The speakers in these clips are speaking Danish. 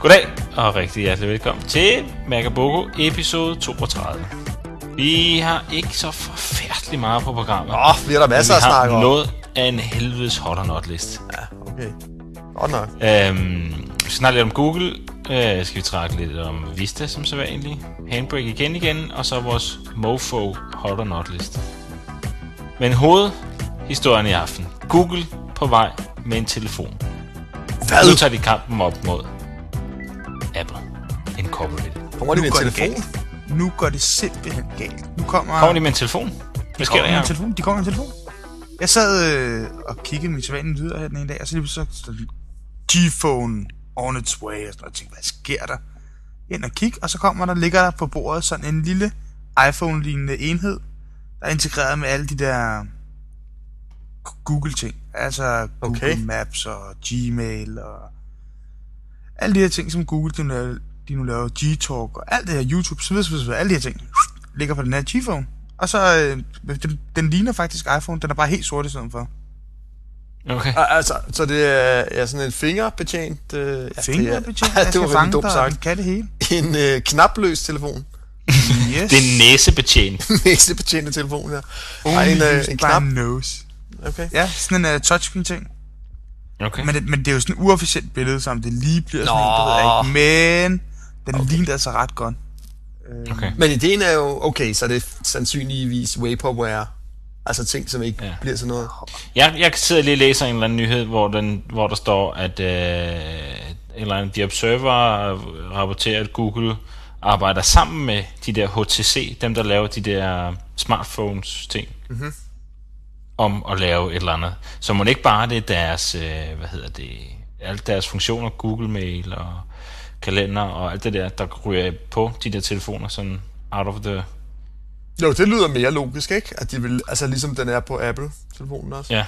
Goddag og rigtig hjertelig velkommen til Magabogo episode 32. Vi har ikke så forfærdeligt meget på programmet. Åh, vi har der masser at snakke Vi om. har noget af en helvedes hot or not list. Ja, okay. Godt nok. Øhm, vi snakker lidt om Google. Øh, skal vi trække lidt om Vista som så vanligt. Handbrake igen igen. Og så vores Mofo hot or not list. Men hovedhistorien i aften. Google på vej med en telefon. Hvad? Nu tager de kampen op mod Incorporated. Kommer de med en går det telefon? galt. Nu går det simpelthen galt. Nu kommer... Kommer de med en telefon? Hvad sker der med her? telefon. De kommer med en telefon. Jeg sad øh, og kiggede mit sædvanlige lyder her den ene dag, og så lige så stod G-phone on its way, og sådan noget. Jeg tænkte, hvad sker der? Ind og kig, og så kommer der, ligger der på bordet sådan en lille iPhone-lignende enhed, der er integreret med alle de der Google-ting. Altså Google Okay. Maps og Gmail og alle de her ting, som Google de nu laver, G-Talk og alt det her YouTube, så videre, så videre, alle de her ting, ligger på den her G-phone. Og så, øh, den, den ligner faktisk iPhone, den er bare helt sort i stedet for. Okay. Ah, Altså, så det er ja, sådan en fingerbetjent... Øh, ja, Fingerbetjent, det, der er, det skal var rigtig dumt dig, sagt. den kan det hele. En øh, knapløs telefon. Yes. Det er næsebetjent. Næste betjente telefon her. Only Ej, en, øh, en knap. nose. Okay. Ja, sådan en uh, touchscreen ting. Okay. Men det, men det er jo sådan et uofficielt billede, som det lige bliver sådan Nå. en, det ved jeg ikke. Men den okay. ligner altså ret godt. Øh, Okay. Men ideen er jo, okay, så det er sandsynligvis vaporware. Altså ting, som ikke Ja. bliver sådan noget. Jeg, jeg sidder lige og læser en eller anden nyhed, hvor, den, hvor der står, at øh, en eller anden, The Observer rapporterer, at Google arbejder sammen med de der HTC, dem der laver de der smartphones ting, mm-hmm. om at lave et eller andet. Så må det ikke bare det er deres, øh, hvad hedder det, alle deres funktioner, Google Mail og kalender og alt det der, der ryger på de der telefoner, sådan out of the... Jo, det lyder mere logisk, ikke? At de vil, altså ligesom den er på Apple-telefonen også. Ja,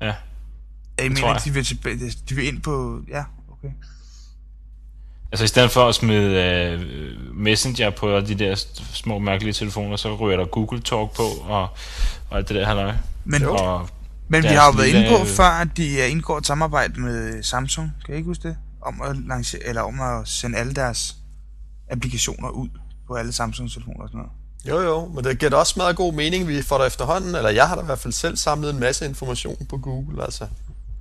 ja. jeg tror mener, jeg. de vil, tilbage, de vil ind på... Ja, okay. Altså i stedet for at smide øh, Messenger på de der små mærkelige telefoner, så ryger der Google Talk på og, og alt det der halløj. Men, Og men vi har jo været inde på øh, før, at de indgår et samarbejde med Samsung. Kan I ikke huske det? Om at, lancere, eller om at sende alle deres applikationer ud på alle Samsung-telefoner og sådan noget. Jo, jo, men det giver da også meget god mening. Vi får der efterhånden, eller jeg har da i hvert fald selv samlet en masse information på Google, altså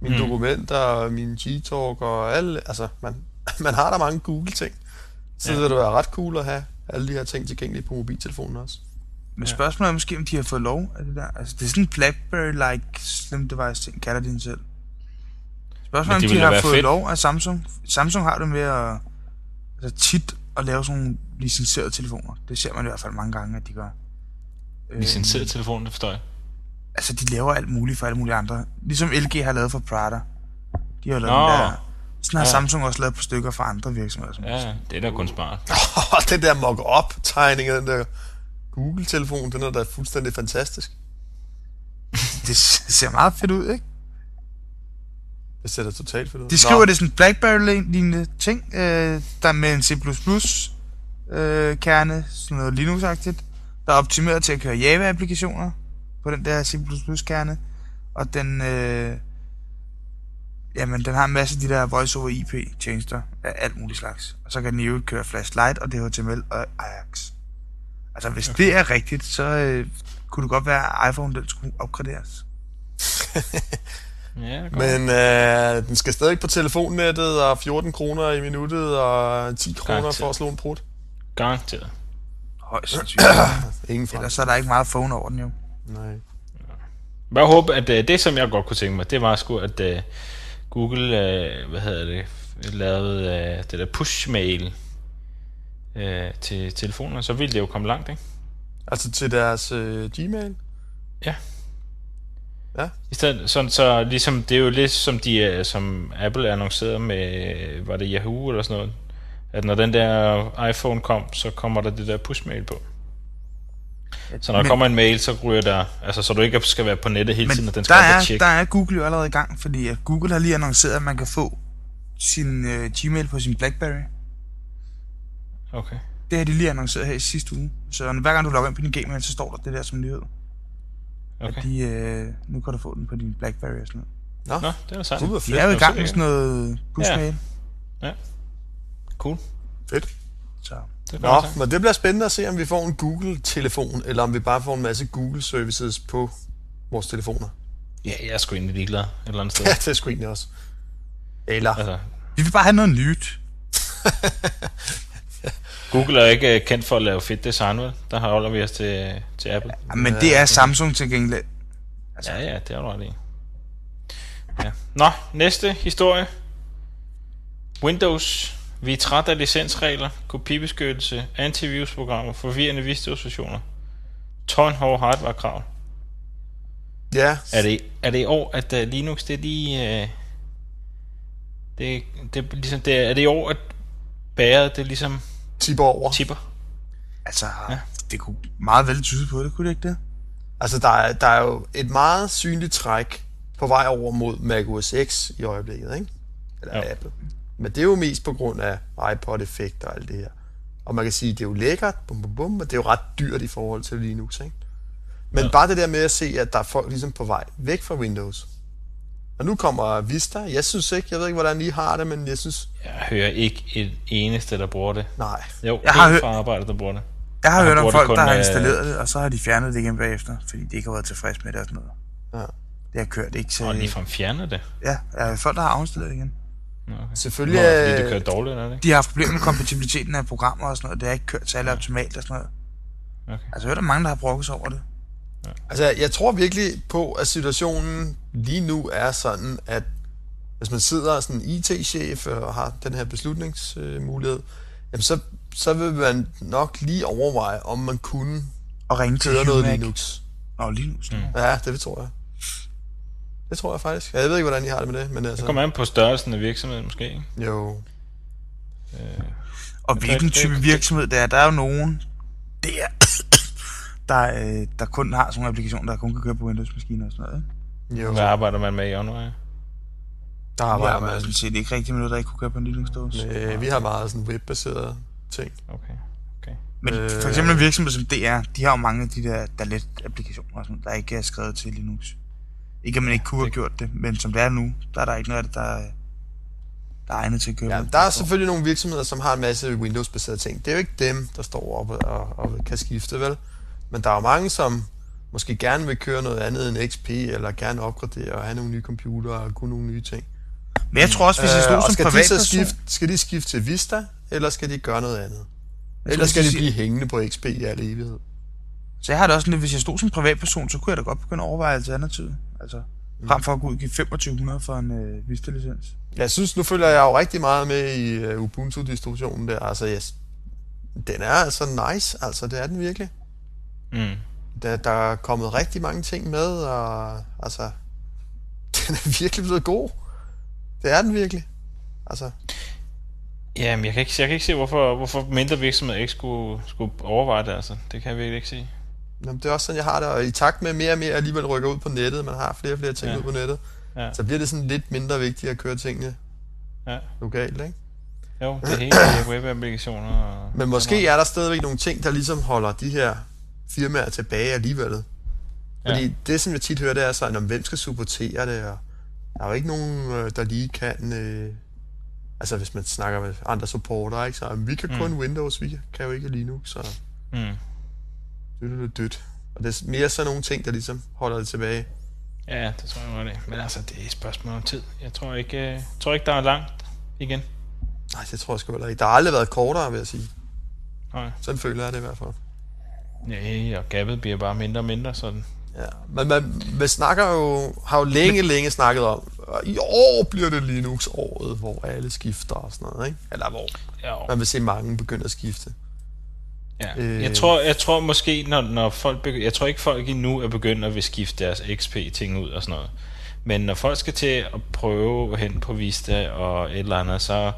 mine Mm. dokumenter, min G-Talk og alle, altså man, man har der mange Google-ting. Så Ja. ja. det vil være ret cool at have alle de her ting tilgængelige på mobiltelefonen også. Men spørgsmålet er måske, om de har fået lov af det der. Altså, det er sådan en BlackBerry-like slim device ting, kalder de den selv. Spørgsmålet er, om de har være fået fedt. lov af Samsung. Samsung har det med at altså tit at lave sådan nogle licenserede telefoner. Det ser man i hvert fald mange gange, at de gør. Øh, licenseret telefon, det forstår jeg. Altså, de laver alt muligt for alle mulige andre. Ligesom LG har lavet for Prada. De har lavet Nå. den der... Sådan har Ja. Samsung også lavet på stykker for andre virksomheder. Som Ja, det er da kun smart. Og den der mock-up-tegning af den der Google-telefon, den er da fuldstændig fantastisk. Det ser meget fedt ud, ikke? Det da totalt fedt ud. De skriver, det er sådan en BlackBerry-lignende ting, øh, der er med en C++ øh, kerne, sådan noget Linux-agtigt, der er optimeret til at køre Java-applikationer på den der C++ kerne, og den, øh, jamen, den har en masse af de der voice-over IP-tjenester af alt muligt slags. Og så kan den øvrigt køre Flashlight og DHTML og Ajax. Altså, hvis okay. det er rigtigt, så øh, kunne det godt være, at iPhone den skulle opgraderes. Ja, Men øh, den skal stadig på telefonnettet, og 14 kroner i minuttet, og 10 kroner Garanteret. for at slå en prut. Garanteret. Højst sandsynligt. Ingen fra. Ellers så er der ikke meget phone over den jo. Nej. Jeg håber, at øh, det, som jeg godt kunne tænke mig, det var sgu, at øh, Google, øh, hvad hedder det, lavede øh, det der push-mail øh, til telefoner, så ville det jo komme langt, ikke? Altså til deres øh, Gmail? Ja. Ja. I stedet, sådan, så ligesom, det er jo lidt som, de, øh, som Apple annoncerede med, øh, var det Yahoo eller sådan noget, at når den der iPhone kom, så kommer der det der push-mail på. Så når der Men- kommer en mail, så ryger der, altså så du ikke skal være på nettet hele Men tiden, og den der skal og er, tjekke. der er Google jo allerede i gang, fordi at Google har lige annonceret, at man kan få sin øh, Gmail på sin BlackBerry. Okay. Det har de lige annonceret her i sidste uge. Så hver gang du logger ind på din Gmail, så står der det der som nyhed. Okay. At de, øh, nu kan du få den på din BlackBerry og sådan noget. Nå, Nå, det er da sejt. det var De er jo i gang med sådan noget push-mail. Ja. Cool. Fedt. Så. Det Nå, men det bliver spændende at se, om vi får en Google-telefon, eller om vi bare får en masse Google-services på vores telefoner. Ja, jeg er sgu egentlig ligeglad et eller andet sted. Ja, det er sgu egentlig også. Eller, Altså, Vi vil bare have noget nyt. Google er ikke øh, kendt for at lave fedt design, vel? Der holder vi os til, til Apple. Ja, men det er Samsung til gengæld. Ja, ja, det har du ret i. Ja. Nå, næste historie. Windows. Vi er træt af licensregler, kopibeskyttelse, antivirusprogrammer, forvirrende Windows-versioner. Tårnhårde hardware-krav. ja, Er det, er det i år, at uh, Linux, det er lige... Uh, det, det, er ligesom, det, er, er det i år, at bæret, det ligesom tipper over. tipper? Altså, ja. det kunne meget vel tyde på det, kunne det ikke det? Altså, der er, der er jo et meget synligt træk på vej over mod Mac OS X i øjeblikket, ikke? Eller Jo. Apple. Men det er jo mest på grund af iPod-effekt og alt det her. Og man kan sige, det er jo lækkert, bum, bum, bum, men det er jo ret dyrt i forhold til Linux, ikke? Men ja. bare det der med at se, at der er folk ligesom på vej væk fra Windows. Og nu kommer Vista. Jeg synes ikke, jeg ved ikke, hvordan I har det, men jeg synes, Jeg hører ikke et eneste, der bruger det. nej. Jo, Jeg har en hø- fra arbejdet, der bruger det. Jeg har Og hørt om folk, der har øh, installeret det, og så har de fjernet det igen bagefter, fordi de ikke har været tilfredse med det og sådan noget. Ja. Det har kørt ikke til... Og ligefrem fjerner det. Ja, ja, folk, der har afinstalleret det igen. Nå, okay. Selvfølgelig Nå, er- fordi det kører dårligt, er det ikke? De har haft problemer med kompatibiliteten af programmer og sådan noget. Det har ikke kørt særlig optimalt og sådan noget. Okay. Altså, jeg hører, der er mange, der har brokket sig over det. Altså, jeg tror virkelig på, at situationen lige nu er sådan, at hvis man sidder som en IT-chef og har den her beslutningsmulighed, jamen så, så vil man nok lige overveje, om man kunne Og ringe til køre noget Humac. Linux. Nå, Linux. Mm. Ja, det tror jeg. Det tror jeg faktisk. Jeg ved ikke, hvordan I har det med det, men Det altså... kommer an på størrelsen af virksomheden måske, ikke? Jo. Og hvilken det- type det- virksomhed det er. Der er jo nogen, det er, der, øh, der kun har sådan nogle applikationer, der kun kan køre på Windows-maskiner og sådan noget. Ikke? Jo. Hvad arbejder man med i online? Der arbejder arbejder man. sådan set ikke rigtig med noget, der ikke kunne køre på en Linux-dåse. Øh, vi har meget sådan webbaseret ting. Okay. okay. Men Øh. for eksempel en virksomhed som DR, de har jo mange af de der Dalet-applikationer, og sådan, der ikke er skrevet til Linux. Ikke at man ikke kunne have gjort det, men som det er nu, der er der ikke noget af det, der, er- der er egnet til at køre Ja, der er selvfølgelig nogle virksomheder, som har en masse Windows-baserede ting. Det er jo ikke dem, der står oppe og, og kan skifte, vel? Men der er jo mange, som måske gerne vil køre noget andet end XP, eller gerne opgradere og have nogle nye computere og kunne nogle nye ting. Men jeg tror også, hvis jeg stod Øh, som skal de privatperson... skifte, skal de skifte til Vista, eller skal de gøre noget andet? Eller skal de de blive hængende på XP i al evighed? Så jeg har det også lidt, hvis jeg stod som privatperson, så kunne jeg da godt begynde at overveje alternativet. Altså, frem for at gå ud og give 2500 for en øh, Vista-licens. Jeg synes, nu følger jeg jo rigtig meget med i uh, Ubuntu-distributionen der. Altså, yes, den er altså nice, altså det er den virkelig. Mm. Der, der er kommet rigtig mange ting med, og altså, den er virkelig blevet god. Det er den virkelig. Altså, Jamen, jeg kan ikke, jeg kan ikke se, hvorfor, hvorfor mindre virksomheder ikke skulle, skulle overveje det, altså. Det kan jeg virkelig ikke se. jamen, det er også sådan, jeg har det. Og i takt med mere og mere alligevel rykker ud på nettet, man har flere og flere ting Ja. ud på nettet, Ja. så bliver det sådan lidt mindre vigtigt at køre tingene Ja. lokalt, ikke? Jo, det hele er webapplikationer. Og, Men måske er der stadigvæk nogle ting, der ligesom holder de her firmaer tilbage alligevel. Fordi Ja. det, som jeg tit hører, det er sådan, om hvem skal supportere det, og der er jo ikke nogen, øh, der lige kan... Øh, altså, hvis man snakker med andre supporter, ikke? Så "Jamen, vi kan kun Mm. Windows, vi kan jo ikke Linux, så Mm. dødt og dødt. Og det er mere sådan nogle ting, der ligesom holder det tilbage. Ja, det tror jeg godt det. Men altså, det er et spørgsmål om tid. Jeg tror ikke, øh, tror ikke der er langt igen. Nej, det tror jeg sgu heller ikke. Der har aldrig været kortere, vil jeg sige. Nej. Sådan føler jeg det i hvert fald. Nej, og gabet bliver bare mindre og mindre, sådan. Ja, men man, man snakker jo, har jo længe, længe snakket om, i år bliver det Linux-året, hvor alle skifter og sådan noget, ikke? Eller hvor Ja, man vil se mange begynde at skifte. ja. Øh. Jeg, tror, jeg tror måske, når, når folk begy- jeg tror ikke folk endnu er begyndt at vil skifte deres XP-ting ud og sådan noget. Men når folk skal til at prøve hen på Vista og et eller andet, så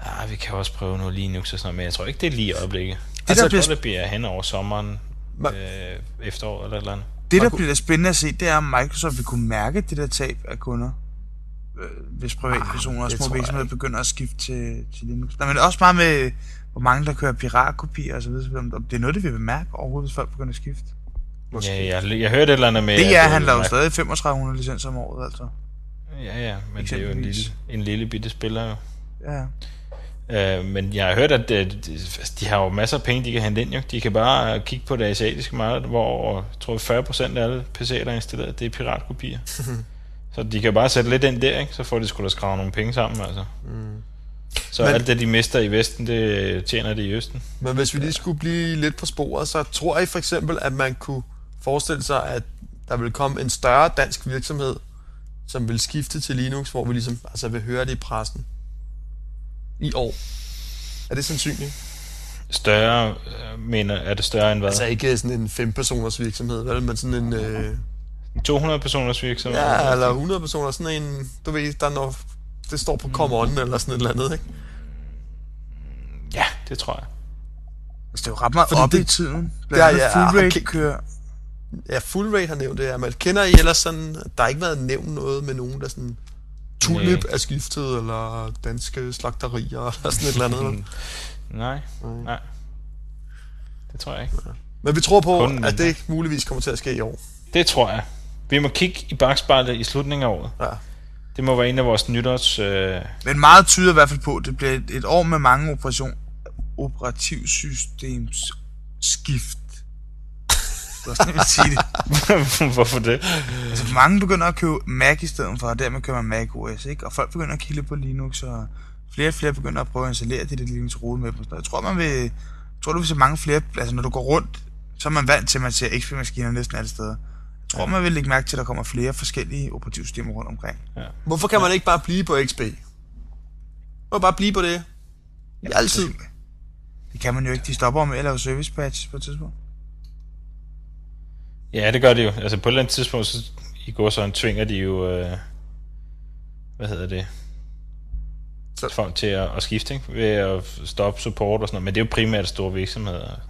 ah, vi kan også prøve noget Linux og sådan noget, men jeg tror ikke, det er lige i øjeblikket. Det der altså, jeg bliver det bliver hen over sommeren, Man- øh, efterår eller et eller andet. Det, der bliver spændende at se, det er, om Microsoft vil kunne mærke det der tab af kunder, øh, hvis privatpersoner og det små virksomheder begynder at skifte til, til Linux. Nej, men også bare med, hvor mange der kører piratkopier og så videre. Om Det er noget, det vil bemærke overhovedet, hvis folk begynder at skifte. Måske. Ja, jeg, jeg hørte et eller andet med... Det er, handler jo mærke- stadig 3500 licenser om året, altså. Ja, ja, men det er jo en lille, en lille bitte spiller jo. Ja, Øh, men jeg har hørt, at øh, de, de har jo masser af penge, de kan hente ind. Jo. De kan bare øh, kigge på det asiatiske marked, hvor jeg tror 40% af alle PC'er, der er installeret, det er piratkopier. så de kan bare sætte lidt ind der, ikke? så får de sgu da skrave nogle penge sammen. Altså. Mm. Så men, alt det, de mister i Vesten, det tjener de i Østen. Men hvis vi lige skulle blive lidt på sporet, så tror jeg for eksempel, at man kunne forestille sig, at der vil komme en større dansk virksomhed, som vil skifte til Linux, hvor vi ligesom altså vil høre det i pressen i år. Er det sandsynligt? Større, øh, mener, er det større end hvad? Altså ikke sådan en 5-personers virksomhed, vel? Men sådan en... Øh... 200 personers virksomhed? Ja, eller 100 personer. Sådan en, du ved, der når det står på Come On, eller sådan et eller andet, ikke? Ja, det tror jeg. Altså, det er jo ret meget op det, i tiden. Ja, ja, full rate kører. Ja, full rate har nævnt det, ja. Men kender I ellers sådan, der har ikke været nævnt noget med nogen, der sådan Tulip er skiftet, eller danske slagterier, eller sådan et eller andet. nej, nej. Det tror jeg ikke. Men vi tror på, Kunden at det muligvis kommer til at ske i år. Det tror jeg. Vi må kigge i bagspejlet i slutningen af året. Ja. Det må være en af vores nytårs... Øh... Men meget tyder i hvert fald på, at det bliver et, et år med mange operation, operativsystems skift. sige det. Hvorfor det? Altså, mange begynder at købe Mac i stedet for, og dermed køber man Mac OS, ikke? Og folk begynder at kigge på Linux, og flere og flere begynder at prøve at installere det der Linux rode med dem. Jeg tror, man vil, jeg tror, du vil se mange flere, altså når du går rundt, så er man vant til, at man ser XP-maskiner næsten alle steder. Jeg tror, man vil lægge mærke til, at der kommer flere forskellige operativsystemer rundt omkring. Ja. Hvorfor kan man ikke bare blive på XP? Hvorfor bare blive på det? Ja, Altid. Det kan man jo ikke. De stopper med at lave service patches på et tidspunkt. Ja, det gør de jo. Altså på et eller andet tidspunkt, så i går så tvinger de jo, øh, hvad hedder det, så. folk til at, at skifte, ikke? ved at stoppe support og sådan noget. Men det er jo primært store virksomheder.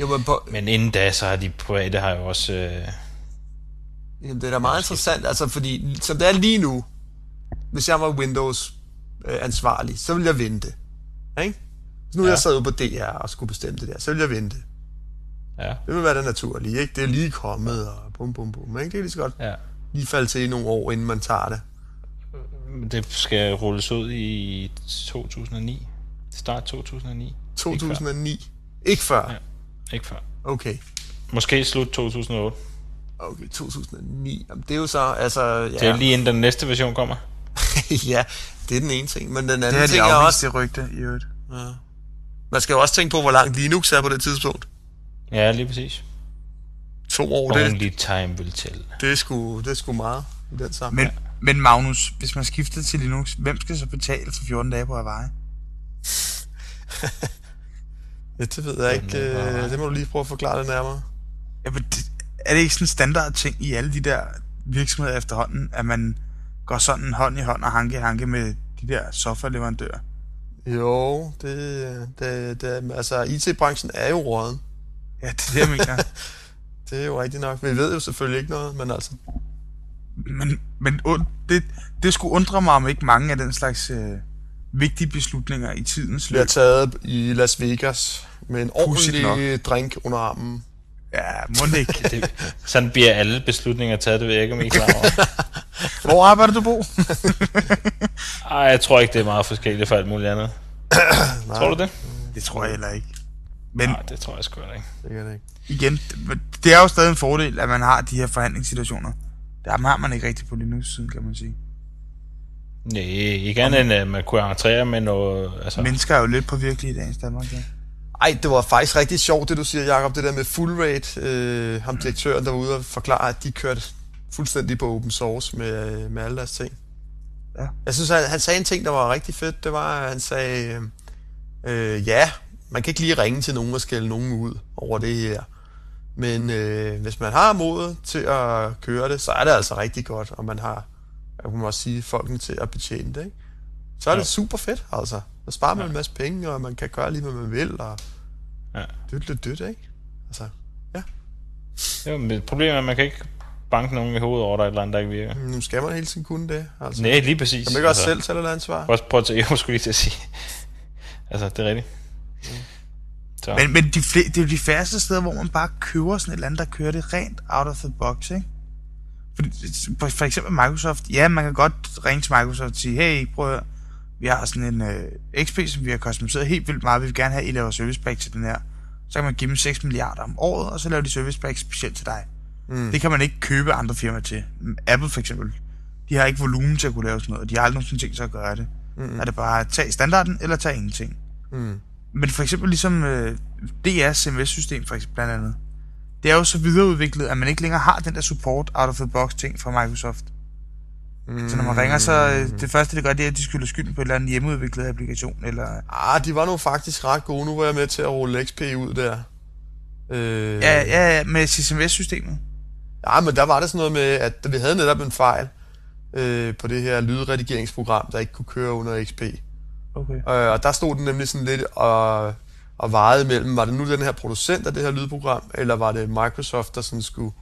Jo, men, på... men inden da, så har de private har jo også... Øh, Jamen, det er da meget interessant, altså fordi, som det er lige nu, hvis jeg var Windows øh, ansvarlig, så ville jeg vente. Ikke? Så nu ja. jeg sad ude på DR og skulle bestemme det der, så ville jeg vente. Ja. Det vil være det naturlige, ikke? Det er lige kommet, og bum, bum, bum, ikke? Det er lige så godt ja. lige falde til i nogle år, inden man tager det. Det skal rulles ud i 2009. Start 2009. 2009? Ikke før? Ikke før? Ja, ikke før. Okay. Måske slut 2008. Okay, 2009. Jamen, det er jo så, altså... Ja. Det er lige inden den næste version kommer. ja, det er den ene ting. Men den anden det er ting er også... det rygte, i øvrigt. Ja. Man skal jo også tænke på, hvor langt Linux er på det tidspunkt. Ja, lige præcis. To år, Only det, time will tell. Det er sgu, det er sgu meget i den sammen. Men, men Magnus, hvis man skifter til Linux, hvem skal så betale for 14 dage på Hawaii? ja, det ved jeg ikke. Øh, det må du lige prøve at forklare det nærmere. Ja, men det, er det ikke sådan en standard ting i alle de der virksomheder efterhånden, at man går sådan hånd i hånd og hanke hanke med de der softwareleverandører? Jo, det, det, det altså IT-branchen er jo råden. Ja, det er det, jeg mener. det er jo rigtigt nok. Vi ved jo selvfølgelig ikke noget, men altså... Men, men det, det skulle undre mig, om ikke mange af den slags øh, vigtige beslutninger i tidens løb... Bliver taget i Las Vegas med en ordentlig drink under armen. Ja, må ikke. det, sådan bliver alle beslutninger taget, det ved jeg ikke, om I er klar over. Hvor arbejder du, Bo? Ej, jeg tror ikke, det er meget forskelligt for alt muligt andet. tror du det? Det tror jeg heller ikke. Men, Nej, det tror jeg sgu ikke. Det kan det ikke. Igen, det er jo stadig en fordel, at man har de her forhandlingssituationer. Der har man ikke rigtig på Linux-siden, kan man sige. Nej, ikke andet end at man kunne entrere med noget... Altså... Mennesker er jo lidt på virkelig i dagens Danmark, ja. Ej, det var faktisk rigtig sjovt, det du siger, Jacob, det der med full rate. Øh, ham direktøren, der var ude og forklare, at de kørte fuldstændig på open source med, med alle deres ting. Ja. Jeg synes, han, han sagde en ting, der var rigtig fedt. Det var, at han sagde, øh, ja, man kan ikke lige ringe til nogen og skælde nogen ud over det her. Men øh, hvis man har modet til at køre det, så er det altså rigtig godt, og man har, jeg kunne også sige, folkene til at betjene det. Ikke? Så er ja. det super fedt, altså. Så sparer man ja. en masse penge, og man kan gøre lige, hvad man vil, og ja. dødt lidt dødt, ikke? Altså, ja. Jo, men problemet er, at man kan ikke banke nogen i hovedet over, der er et eller andet, der ikke virker. Nu skal man hele tiden kunne det. Altså. Nej, lige præcis. Kan man ikke også altså, selv tage et ansvar? Prøv, prøv at tage, jeg skulle lige til at sige. altså, det er rigtigt. Så. Men, men de fl- det er jo de færreste steder, hvor man bare køber sådan et eller andet, der kører det rent out of the box, ikke? For, for eksempel Microsoft, ja, man kan godt ringe til Microsoft og sige, hey, prøv at vi har sådan en øh, XP, som vi har customiseret helt vildt meget. Vi vil gerne have, at I laver service pack til den her. Så kan man give dem 6 milliarder om året, og så laver de service pack specielt til dig. Mm. Det kan man ikke købe andre firmaer til. Apple for eksempel, de har ikke volumen til at kunne lave sådan noget, og de har aldrig nogensinde tænkt sig at gøre det. Mm. Er det bare at tage standarden, eller tage ingenting. Mm. Men for eksempel ligesom øh, DR's CMS-system for eksempel blandt andet, det er jo så videreudviklet, at man ikke længere har den der support out of the box ting fra Microsoft. Mm. Så når man ringer, så øh, det første det gør, det er, at de skylder skylden på et eller andet hjemmeudviklet applikation, eller... Ah, de var nu faktisk ret gode. Nu var jeg med til at rulle XP ud der. Øh... Ja, ja, ja, med CMS-systemet. Ja, men der var det sådan noget med, at vi havde netop en fejl øh, på det her lydredigeringsprogram, der ikke kunne køre under XP. Okay. Øh, og der stod den nemlig sådan lidt og, og vejede mellem, var det nu den her producent af det her lydprogram, eller var det Microsoft, der sådan skulle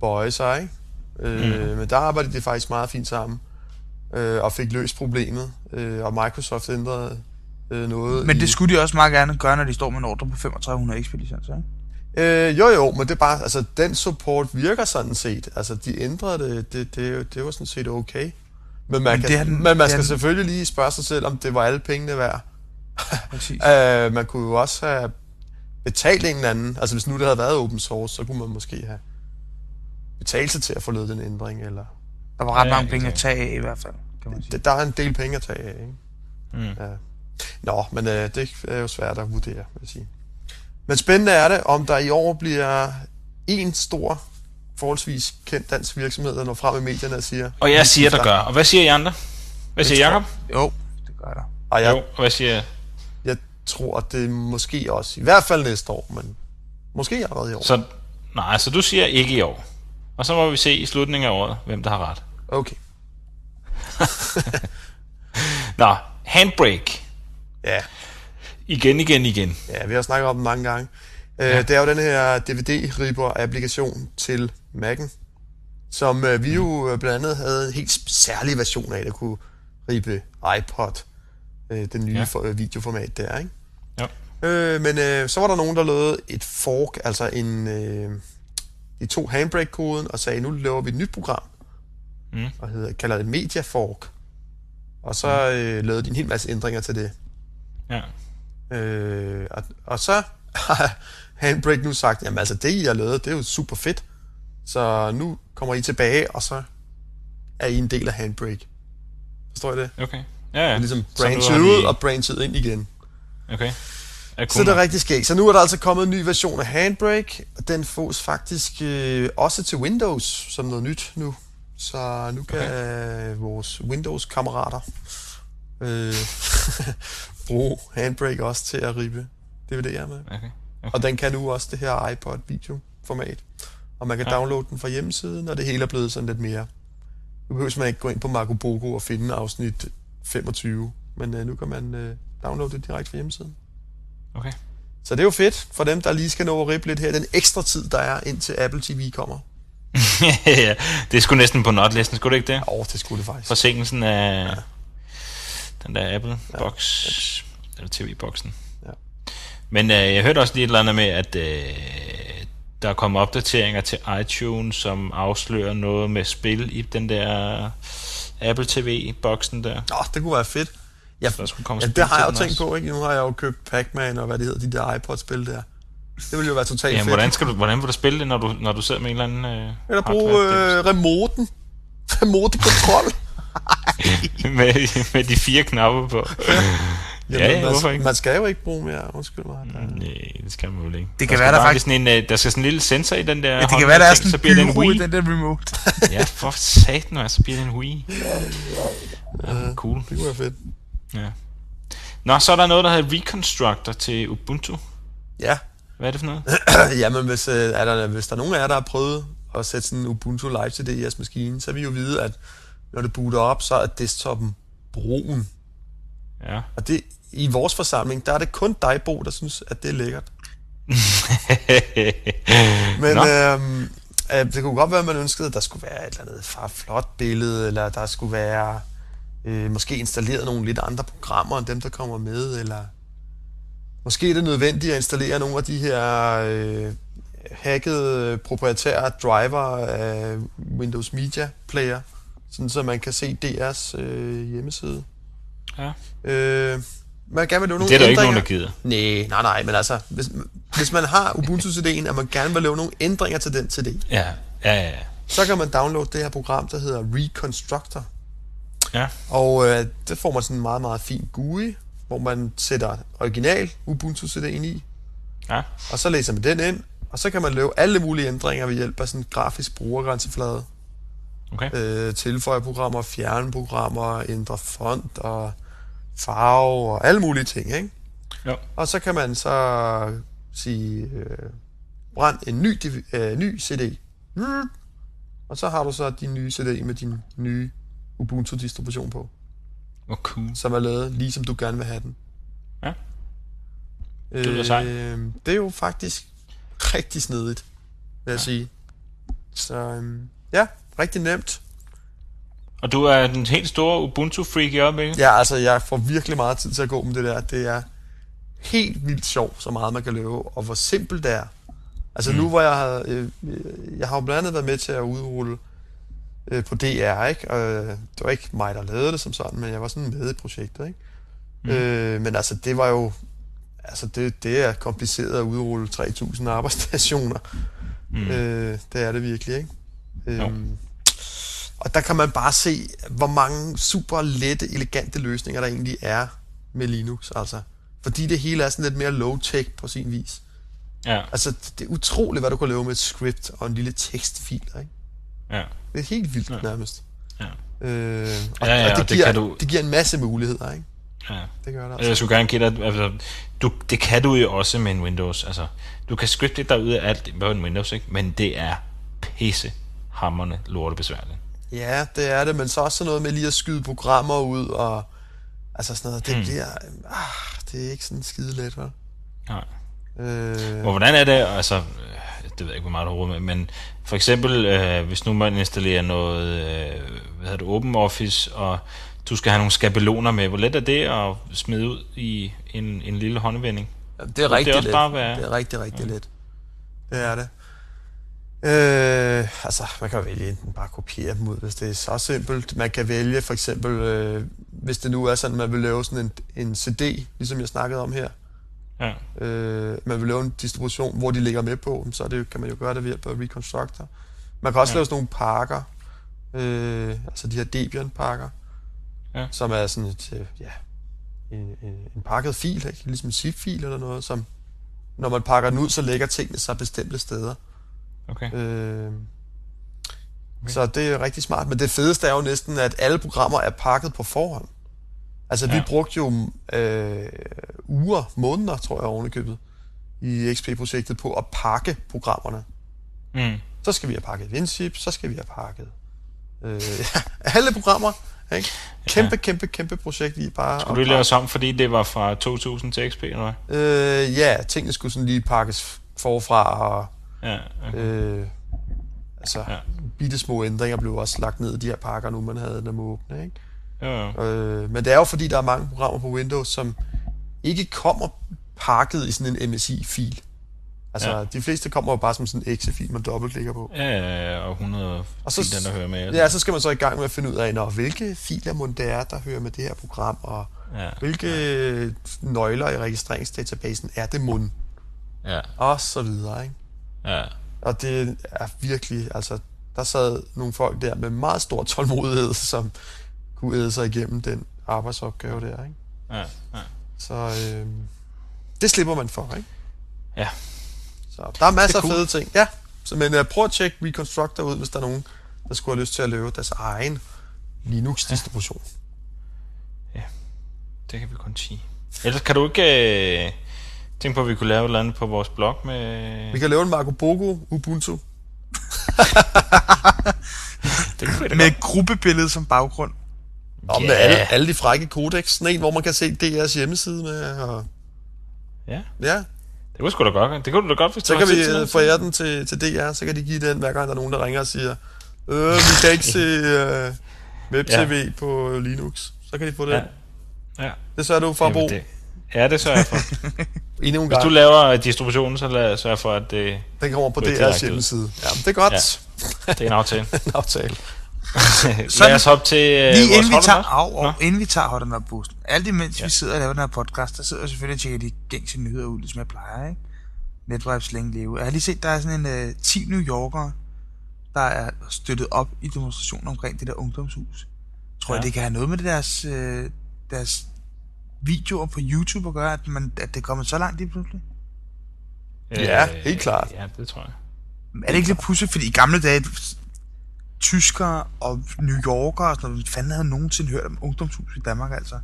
bøje sig, ikke? Øh, mm. Men der arbejdede de faktisk meget fint sammen, øh, og fik løst problemet, øh, og Microsoft ændrede øh, noget. Men i, det skulle de også meget gerne gøre, når de står med en ordre på 3500 XP-licenser, ikke? Øh, jo jo, men det er bare, altså den support virker sådan set. Altså de ændrede det, det, det, det var sådan set okay. Men man, Men kan, den- men man skal den- selvfølgelig lige spørge sig selv, om det var alle pengene værd. Præcis. Øh, man kunne jo også have betalt en eller anden. Altså hvis nu det havde været open source, så kunne man måske have betalt sig til at få lavet den ændring. Eller Der var ret Ja, mange penge at tage af i hvert fald, kan man sige. det, der er en del penge at tage af. Ikke? Mm. Ja. Nå, men øh, det er jo svært at vurdere, vil jeg sige. Men spændende er det, om der i år bliver en stor, forholdsvis kendt dansk virksomhed, der når frem i medierne og siger... Og jeg siger, der gør. Og hvad siger I andre? Hvad siger Jacob? Jo, det gør der. Og jeg, Jo, og hvad siger jeg tror, at det måske også, i hvert fald næste år, men måske allerede i år. Så, nej, så du siger ikke i år. Og så må vi se i slutningen af året, hvem der har ret. Okay. Nå, Handbrake. Ja, Igen, igen, igen. ja vi har snakket om den mange gange. Øh, Det er jo den her DVD-ripper-applikation til Mac'en, som øh, vi jo øh, blandt andet havde en helt særlig version af, der kunne ribe iPod, øh, den nye Ja. ja. for, øh, videoformat der, ikke? Ja. Øh, men øh, så var der nogen, der lavede et fork, altså en... Øh, de tog Handbrake-koden og sagde, nu laver vi et nyt program, Mm. og hedder, kalder det Media Fork. Og så øh, lavede de en hel masse ændringer til det. Ja. Øh, og, og så Handbrake nu sagt, jamen altså det, I har lavet, det er jo super fedt. Så nu kommer I tilbage, og så er I en del af Handbrake. Forstår I det? Okay. Ja, ja. Ligesom Så nu branchet ud de- og branchet ind igen. Okay. Så det er rigtig skægt. Så nu er der altså kommet en ny version af Handbrake, og den fås faktisk øh, også til Windows som noget nyt nu. Så nu kan okay. vores Windows-kammerater øh, bruge Handbrake også til at ribe DVD'er med. Okay. Og den kan nu også det her iPod videoformat. Og man kan Ja. ja. downloade den fra hjemmesiden, og det hele er blevet sådan lidt mere... Nu behøver man ikke gå ind på Marco Bogo og finde afsnit 25, men øh, nu kan man øh, downloade det direkte fra hjemmesiden. Okay. Så det er jo fedt for dem, der lige skal nå at rippe lidt her. Den ekstra tid, der er indtil Apple TV kommer. ja, det er sgu næsten på notlisten, skulle det ikke det? Åh, oh, det skulle det faktisk. Forsinkelsen af ja. den der Apple-box, eller TV-boksen. Men øh, jeg hørte også lige et eller andet med, at øh, der er kommet opdateringer til iTunes, som afslører noget med spil i den der Apple TV-boksen der. Nå, det kunne være fedt. Ja, der skulle komme ja det har jeg jo tænkt også. på, ikke? Nu har jeg jo købt Pac-Man og hvad det hedder, de der iPod-spil der. Det ville jo være totalt Ja, fedt. hvordan, skal du, hvordan vil du spille det, når du, når du sidder med en eller anden... Øh, Eller bruge øh, remoten. Remote-kontrol. med, med de fire knapper på. ja, ja, man, hvorfor ikke? Man skal jo ikke bruge mere. Undskyld mig. Der. Nej, det skal man vel ikke. Det kan der være, der faktisk- Sådan en, øh, der skal sådan en lille sensor i den der Ja, det kan være, der er sådan så bliver det en gyro i Wii. den der remote. Ja, for satan, altså, så bliver det en Wii. Ja, cool. Det kunne være fedt. Ja. Nå, så er der noget, der hedder Reconstructor til Ubuntu. Ja. Hvad er det for noget? Jamen, hvis, øh, er der, hvis der er nogen af jer, der har prøvet at sætte sådan en Ubuntu Live CD i jeres maskine, så vil I jo vide, at når det booter op, så er desktoppen brun. Ja. Og det, i vores forsamling, der er det kun dig, Bo, der synes, at det er lækkert. Men øhm, øh, det kunne godt være, at man ønskede, at der skulle være et eller andet far flot billede, eller der skulle være øh, måske installeret nogle lidt andre programmer, end dem, der kommer med, eller måske er det nødvendigt at installere nogle af de her øh, hackede proprietære driver af Windows Media Player, sådan så man kan se DR's øh, hjemmeside. Ja. Øh, man gerne vil lave nogle Det er der ikke ændringer. nogen, der gider. Nej, nej, nej, men altså, hvis, hvis man har Ubuntu-CD'en, at man gerne vil lave nogle ændringer til den CD, Ja, ja, ja. ja. så kan man downloade det her program, der hedder Reconstructor. Ja, Og øh, det får man sådan en meget, meget fin GUI, hvor man sætter original Ubuntu-CD'en i, ja. og så læser man den ind, og så kan man lave alle mulige ændringer ved hjælp af sådan en grafisk brugergrænseflade. Okay. Øh, tilføje programmer, fjerne programmer, ændre font og farve og alle mulige ting, ikke? Jo. Og så kan man så sige, øh, brænd en ny, øh, ny CD. Og så har du så din nye CD med din nye Ubuntu-distribution på, Hvor cool. som er lavet lige som du gerne vil have den. Ja. Det lyder sejt. Øh, det er jo faktisk rigtig snedigt, vil jeg sige. Så øhm, ja, rigtig nemt. Og du er den helt store Ubuntu-freak i øjeblikket? Ja, altså jeg får virkelig meget tid til at gå med det der. Det er helt vildt sjovt, så meget man kan lave, og hvor simpelt det er. Altså mm. nu hvor jeg har, øh, øh, jeg har jo blandt andet været med til at udrulle øh, på DR, ikke? Og øh, det var ikke mig, der lavede det som sådan, men jeg var sådan med i projektet, ikke? Mm. Øh, men altså det var jo, altså det, det er kompliceret at udrulle 3.000 arbejdsstationer. Mm. Øh, det er det virkelig, ikke? Øhm, og der kan man bare se, hvor mange super lette, elegante løsninger der egentlig er med Linux, altså. Fordi det hele er sådan lidt mere low-tech på sin vis. Ja, Altså, det er utroligt, hvad du kan lave med et script og en lille tekstfil, ikke? ja. Det er helt vildt Ja. nærmest. Ja. Øh, og, Ja, ja, og det, det giver, kan du- det giver en masse muligheder, ikke? ja. Det gør det altså. Jeg skulle gerne give dig, altså, du, det kan du jo også med en Windows. Altså, du kan scripte dig ud af alt på en Windows, ikke? men det er pisse hammerne lortebesværligt. Ja, det er det, men så også sådan noget med lige at skyde programmer ud, og altså sådan noget, det Hmm. bliver, ah, det er ikke sådan skide let, vel? Nej. Øh, Og hvordan er det, altså, øh, det ved jeg ikke, hvor meget du har med, men for eksempel, øh, hvis nu man installerer noget, øh, hvad hedder det, OpenOffice, og du skal have nogle skabeloner med, hvor let er det at smide ud i en, en lille håndvending? Jamen, det det er rigtig også let. bare være- Det er rigtig, rigtig let. Det er det. Øh, altså, man kan jo vælge enten bare kopiere dem ud, hvis det er så simpelt. Man kan vælge for eksempel, øh, hvis det nu er sådan, at man vil lave sådan en, en CD, ligesom jeg snakkede om her. Ja, Øh, man vil lave en distribution, hvor de ligger med på, så det kan man jo gøre det ved hjælp af Reconstructor. Man kan også Ja. lave sådan nogle pakker, øh, altså de her Debian-pakker, Ja. som er sådan et, øh, ja, en, en, en pakket fil, ikke? ligesom en zip-fil eller noget, som når man pakker den ud, så lægger tingene sig bestemte steder. Okay. Øh, Så det er rigtig smart, men det fedeste er jo næsten, at alle programmer er pakket på forhånd. Altså, ja. vi brugte jo øh, uger, måneder, tror jeg, ovenikøbet, i XP-projektet på at pakke programmerne. Mm. Så skal vi have pakket WinZip, så skal vi have pakket øh, ja, alle programmer. Ikke? Kæmpe, ja. kæmpe, kæmpe projekt i bare Skulle du lave os om, fordi det var fra 2000 til XP, eller hvad? Øh, ja, tingene skulle sådan lige pakkes forfra, og Ja, okay. øh, altså, ja. Bitte små ændringer blev også lagt ned i de her pakker, nu man havde dem åbne, ikke? Jo, jo. Øh, men det er jo fordi, der er mange programmer på Windows, som ikke kommer pakket i sådan en MSI-fil. Altså, ja. De fleste kommer jo bare som sådan en exe-fil, man dobbeltklikker på. Ja, ja, ja, og 100 Og så- filer, der hører med. Ja, så skal man så i gang med at finde ud af, når, hvilke filer må det er, der hører med det her program, og ja, hvilke ja. nøgler i registreringsdatabasen er det mund, ja, og så videre, ikke? Ja. Og det er virkelig, altså, der sad nogle folk der med meget stor tålmodighed, som kunne æde sig igennem den arbejdsopgave der, ikke? ja, ja. Så øh, det slipper man for, ikke? Ja. Så der er masser af Det er fede ting. Ja, så, men uh, prøv at tjekke Reconstructor ud, hvis der er nogen, der skulle have lyst til at lave deres egen Linux-distribution. Det kan vi kun sige. Ellers kan du ikke øh, tænke på, at vi kunne lave et eller andet på vores blog med... Vi kan lave en Marco Bogo Ubuntu. Det kunne Med et gruppebillede som baggrund. Og med Ja. alle, alle de frække kodex. Sådan en, hvor man kan se DR's hjemmeside med. Og, Ja, ja, det kunne sgu da godt. Det kunne du da godt, hvis så kan vi øh, det. forære den til, til DR, så kan de give den, hver gang der er nogen, der ringer og siger, øh, vi kan ikke se øh, web-tv ja. på Linux. Så kan de få den. Ja. Ja. Det sørger du for bruge det, ja, det sørger jeg for. endnu en Hvis gang. du laver distributionen, så lad sørge for, at det, Den kommer på DR's hjemmeside. Ja, det er godt. det er en aftale. en aftale. Lad os hoppe til øh, Lige vores inden vi, tager, au, au, inden vi tager Hotdog Boosten. Alt imens ja. Ja. vi sidder og laver den her podcast, der sidder jeg selvfølgelig og tjekker de gængse nyheder ud, ligesom jeg plejer, ikke? Netvibes længe leve. Jeg har lige set, der er sådan en uh, 10 New Yorkere, der er støttet op i demonstrationer omkring det der ungdomshus. Tror ja. Ja. jeg, det kan have noget med det deres, øh, deres videoer på YouTube at gøre, at, man, at det er kommet så langt lige pludselig? Ja, helt klart. Ja, det tror jeg. Er det ikke lidt pudsigt, fordi i gamle dage, tyskere og New Yorkere og sådan noget, fanden havde nogensinde hørt om ungdomshus i Danmark, altså?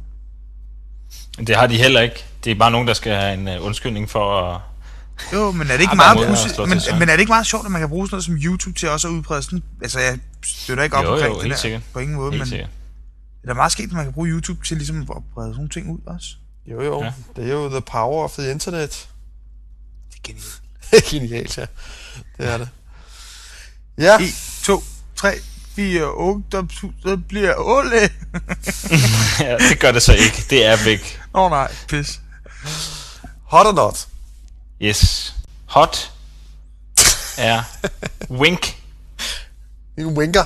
Men Det har de heller ikke. Det er bare nogen, der skal have en uh, undskyldning for at... Jo, men er det ikke meget pudsigt, men, men er det ikke meget sjovt, at man kan bruge sådan noget som YouTube til også at udbrede sådan, altså jeg støtter ikke op Jo, jo, omkring helt det der, sikkert. på ingen måde, Helt men sikkert. Det er meget sket, at man kan bruge YouTube til ligesom at brede sådan nogle ting ud også. Jo, jo. Ja. Ja. Det er jo the power of the internet. Det er genialt. Genialt, ja. Det er det. Ja, 1, 2, 3, 4, ungdomshuset bliver åle. ja, det gør det så ikke. Det er væk. Åh oh, nej, pis. hot or not? Yes. Hot er wink. En winker.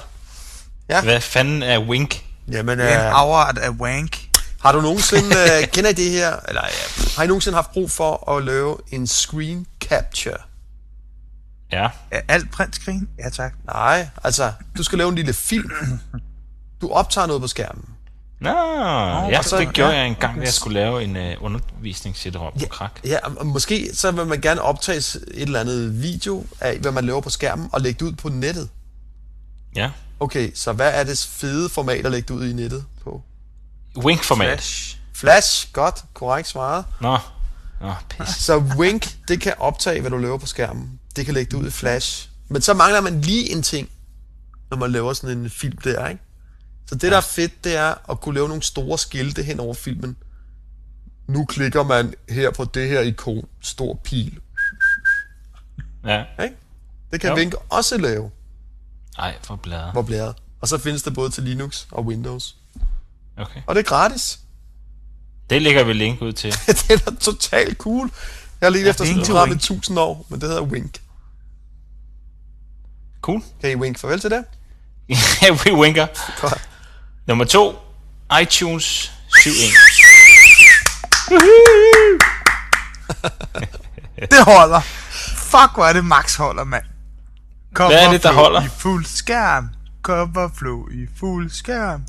Hvad fanden er wink? Jamen, Det er en øh, afart af wank. har du nogensinde, øh, kender I det her, eller ja, har I nogensinde haft brug for at lave en screen capture? Ja. Er alt printskrin? Ja tak. Nej, altså, du skal lave en lille film. Du optager noget på skærmen. Nå, ja, og så- det gjorde ja. jeg engang, da jeg skulle lave en uh, undervisningssætterom på krak. Ja, og måske så vil man gerne optage et eller andet video af, hvad man laver på skærmen, og lægge det ud på nettet. Ja. Okay, så hvad er det fede format at lægge ud i nettet på? Wink-format. Flash. Flash, godt, korrekt svaret. Nå. Nå, pis. Så Wink, det kan optage, hvad du laver på skærmen. Det kan lægge det ud i Flash. Men så mangler man lige en ting, når man laver sådan en film der, ikke? Så det, der er fedt, det er at kunne lave nogle store skilte hen over filmen. Nu klikker man her på det her ikon, stor pil. Ja. Ikke? Det kan Jo. Wink også lave, Ej, for bladet. hvor blæret. Og så findes det både til Linux og Windows. Okay. Og det er gratis. Det lægger vi link ud til. det er da totalt cool. Jeg har lige ja, efter sådan Wink et to program i Wink. 1000 år, men det hedder Wink. Cool. Kan I Wink farvel til det? Ja, vi winker. Godt. Nummer to. iTunes 7.1. Det holder. Fuck, hvor er det max holder, mand. Cover Hvad er det, der holder? i fuld skærm. Cover flow i fuld skærm.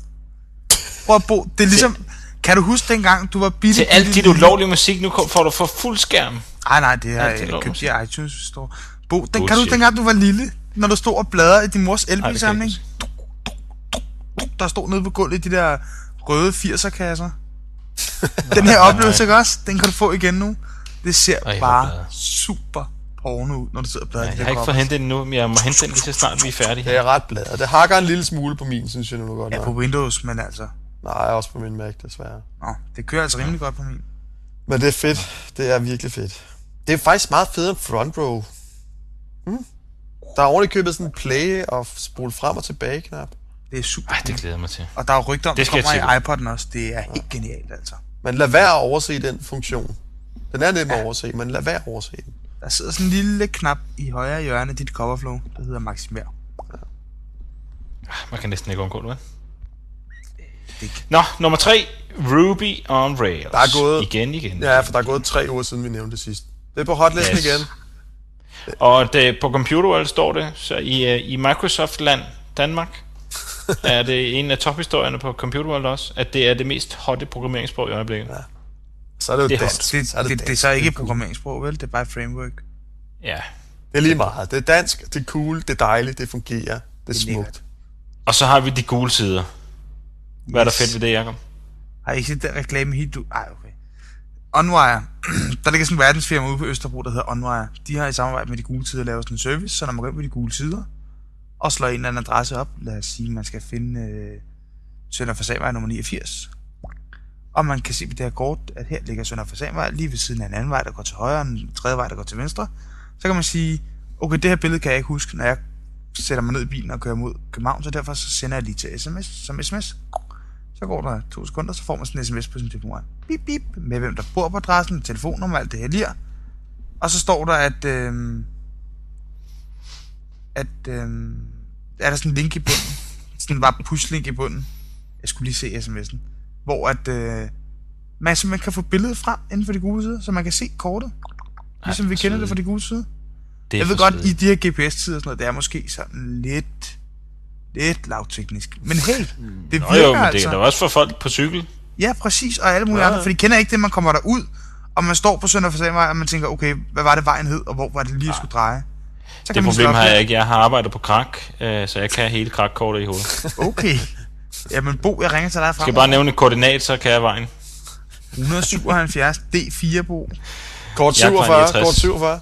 Prøv at bo. Det er ligesom... Kan du huske dengang, du var billig? Til alt dit ulovlige musik, nu får du for fuld skærm. Nej, nej, det er jeg købt i iTunes store. Bo, den, kan du huske dengang, du var lille? Når du stod og bladrede i din mors ikke Der stod nede på gulvet de der røde 80'er-kasser. Den her oplevelse, ikke også? Den kan du få igen nu. Det ser Ej, bare super porno ud, når du sidder og bladrer i Jeg har ikke fået hentet den nu, men jeg må hente den lige så snart vi er færdige. Det er ret bladet. Det hakker en lille smule på min, synes jeg nu godt Ja, på Windows, men altså... Nej, også på min Mac, desværre. Nå, det kører altså rimelig godt på min. Men det er fedt. Det er virkelig fedt. Det er faktisk meget federe end front row. Hmm? Der er ordentligt købet sådan en play og spole frem og tilbage knap. Det er super. Ej, det glæder mig til. Og der er rygter om, Det kommer i iPod'en også. Det er helt genialt, altså. Men lad være at overse den funktion. Den er nem at overse, men lad være at overse den. Der sidder sådan en lille knap i højre hjørne af dit coverflow, der hedder maximer. Man kan næsten ikke undgå det, vel? Det- Nå, nummer tre. Ruby on Rails. Der er gået- Igen, igen. Ja, for der er gået tre uger siden, vi nævnte det sidst. Det er på hotlisten Yes. igen. Og det, på Computerworld står det, så i, øh, i Microsoft-land, Danmark, er det en af tophistorierne på Computerworld også, at det er det mest hotte programmeringssprog i øjeblikket. Ja. Så er det jo Det er dansk. Det, Så er det, det, det er dansk. så ikke et programmeringssprog, vel? Det er bare et framework. ja. Det er lige meget. Det er dansk, det er cool, det er dejligt, det fungerer, det er Det er smukt. lækkert. Og så har vi de gule sider. Hvad er der Yes. fedt ved det, Jacob? Har I ikke set den reklame hit, du... Ej, okay. Onwire. der ligger sådan en verdensfirma ude på Østerbro, der hedder Onwire. De har i samarbejde med de gule sider lavet sådan en service, så når man går ind på de gule sider, og slår en eller anden adresse op, lad os sige, man skal finde øh, Sønder Fasanvej nummer 89. Og man kan se på det her kort, at her ligger Sønder Fasanvej lige ved siden af en anden vej, der går til højre, og en tredje vej, der går til venstre. Så kan man sige, okay, det her billede kan jeg ikke huske, når jeg sætter mig ned i bilen og kører mod København, så derfor så sender jeg lige til sms, som sms. Så går der to sekunder, så får man sådan en sms på sin telefon. Bip, bip, med hvem der bor på adressen, telefonnummer, alt det her lige. Og så står der, at... Øh, at Øh, er der sådan en link i bunden. sådan bare pushlink i bunden. Jeg skulle lige se sms'en. Hvor at, øh, man simpelthen kan få billedet frem inden for de gule sider, så man kan se kortet. Ligesom Ej, vi kender det fra de gule sider. Det er Jeg ved godt, i de her GPS-tider og sådan noget, det er måske sådan lidt, lidt lavteknisk. Men hey, det Nå virker jo, men det altså. er da også for folk på cykel. Ja, præcis, og alle mulige Ja, andre, for de kender ikke det, man kommer derud, og man står på Sønder Fasanvej, og man tænker, okay, hvad var det vejen hed, og hvor var det lige, jeg skulle dreje? Så Det problem har jeg ikke. Jeg har arbejdet på krak, øh, så jeg kan hele krakkortet i hovedet. Okay. Jamen Bo, jeg ringer til dig Jeg fra skal bare nævne koordinat, så kan jeg vejen. 177 D4 Bo. Kort Jeg er fra 47, 69. kort 47.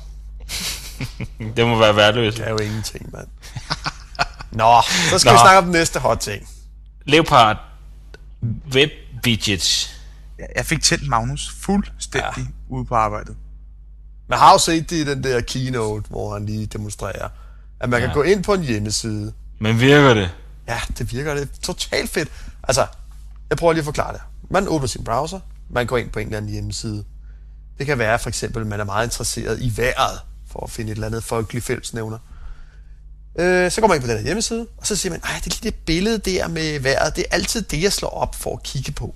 Det må være værløst. Det er jo ingenting, mand. Nå, så skal Nå. vi snakke om den næste hot ting. Leopard Web Widgets. Jeg fik tændt Magnus fuldstændig ja. ude på arbejdet. Man har jo set det i den der keynote, hvor han lige demonstrerer, at man. Ja. kan gå ind på en hjemmeside. Men virker det? Ja, det virker det er totalt fedt. Altså, jeg prøver lige at forklare det. Man åbner sin browser, man går ind på en eller anden hjemmeside. Det kan være for eksempel, at man er meget interesseret i vejret, for at finde et eller andet folkeligt fællesnævner. Øh, så går man ind på den her hjemmeside, og så siger man, ej, det er lige det billede der med vejret, det er altid det, jeg slår op for at kigge på.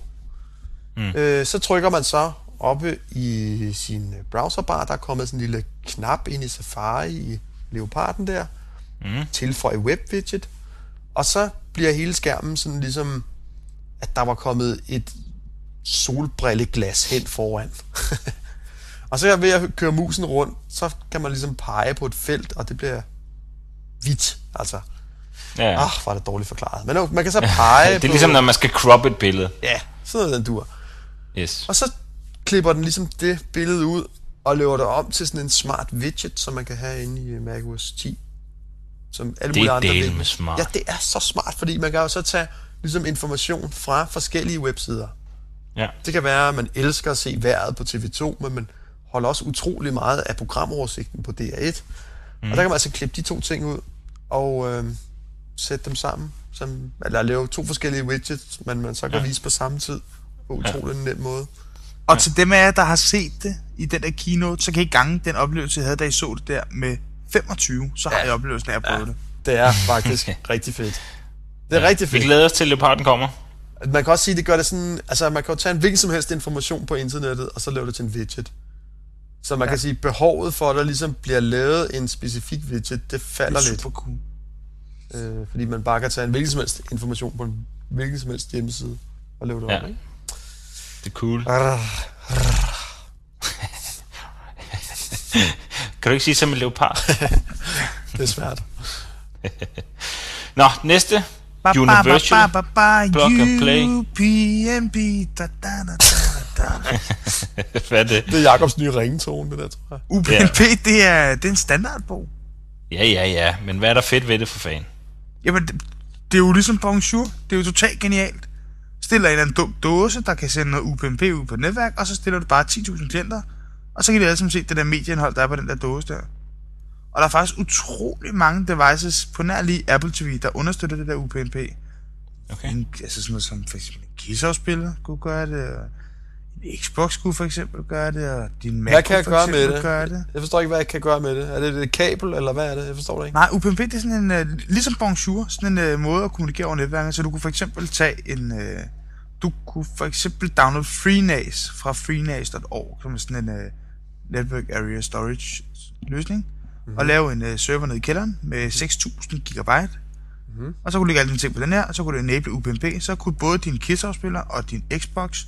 Mm. Øh, så trykker man så oppe i sin browserbar, der er kommet sådan en lille knap ind i Safari i Leoparden der, mm. tilføj web widget, og så bliver hele skærmen sådan ligesom, at der var kommet et solbrilleglas hen foran. og så ved at køre musen rundt, så kan man ligesom pege på et felt, og det bliver hvidt. Altså, Ja. ah, var det dårligt forklaret. Men man kan så pege det er på... ligesom, når man skal crop et billede. Ja, sådan noget, den dur. Yes. Og så klipper den ligesom det billede ud, og laver det om til sådan en smart widget, som man kan have inde i macOS 10. Som alle Det mulige er andre vil. smart. Ja, det er så smart, fordi man kan jo så tage ligesom information fra forskellige websider. Ja. Det kan være, at man elsker at se vejret på TV2, men man holder også utrolig meget af programoversigten på DR1. Mm. Og der kan man altså klippe de to ting ud, og øh, sætte dem sammen, som, eller lave to forskellige widgets, men man så kan ja. vise på samme tid, på utrolig ja. nem måde. Og til dem af jer, der har set det i den der keynote, så kan I gange den oplevelse, jeg havde, da I så det der med 25, så har Ja. jeg oplevelsen af at prøve ja. det. Det er faktisk rigtig fedt. Det er ja, rigtig Vi fedt. glæder os til, at leoparden kommer. Man kan også sige, at det gør det sådan, altså man kan jo tage en hvilken som helst information på internettet, og så lave det til en widget. Så man ja. kan sige, at behovet for, at der ligesom bliver lavet en specifik widget, det Det falder er lidt. super cool. Øh, fordi man bare kan tage en hvilken som helst information på en hvilken som helst hjemmeside og lave det Ja. om, ikke? Det er cool. Arr. Kan du ikke sige som en leopard? Det er svært. Nå, næste. Ba, Universal. ba, ba, ba, ba, Plug and play. UPnB, da, da, da, da, da. Hvad er det? Det er Jakobs nye ringetone, det der, tror jeg. UPnP, det er, det er en standardbog. Ja, ja, ja. Men hvad er der fedt ved det for fan? Jamen, det, det er jo ligesom Bonjour. Det er jo totalt genialt. Stiller en eller anden dum dåse, der kan sende noget UPnP ud på et netværk, og så stiller du bare 10.000 klienter, og så kan de alle sammen se det der medieindhold, der er på den der dåse der. Og der er faktisk utrolig mange devices på nær lige Apple TV, der understøtter det der UPnP. Okay. En, altså sådan noget som for eksempel en Kiss-afspiller kunne gøre det, og en Xbox kunne for eksempel gøre det, og din Mac Hvad kan jeg for gøre med eksempel det? gøre det. Jeg forstår ikke, hvad jeg kan gøre med det. Er det et kabel, eller hvad er det? Jeg forstår det ikke. Nej, UPnP det er sådan en, uh, ligesom Bonjour, sådan en uh, måde at kommunikere over netværket, så du kunne for eksempel tage en, uh, du kunne for eksempel downloade FreeNAS fra freenase.org, som er sådan en uh, Network Area Storage løsning, mm-hmm. og lave en uh, server nede i kælderen med 6.000 gigabyte, mm-hmm. og så kunne du lægge alle dine ting på den her, og så kunne du enable UPnP, så kunne både din Kiss-afspiller og din Xbox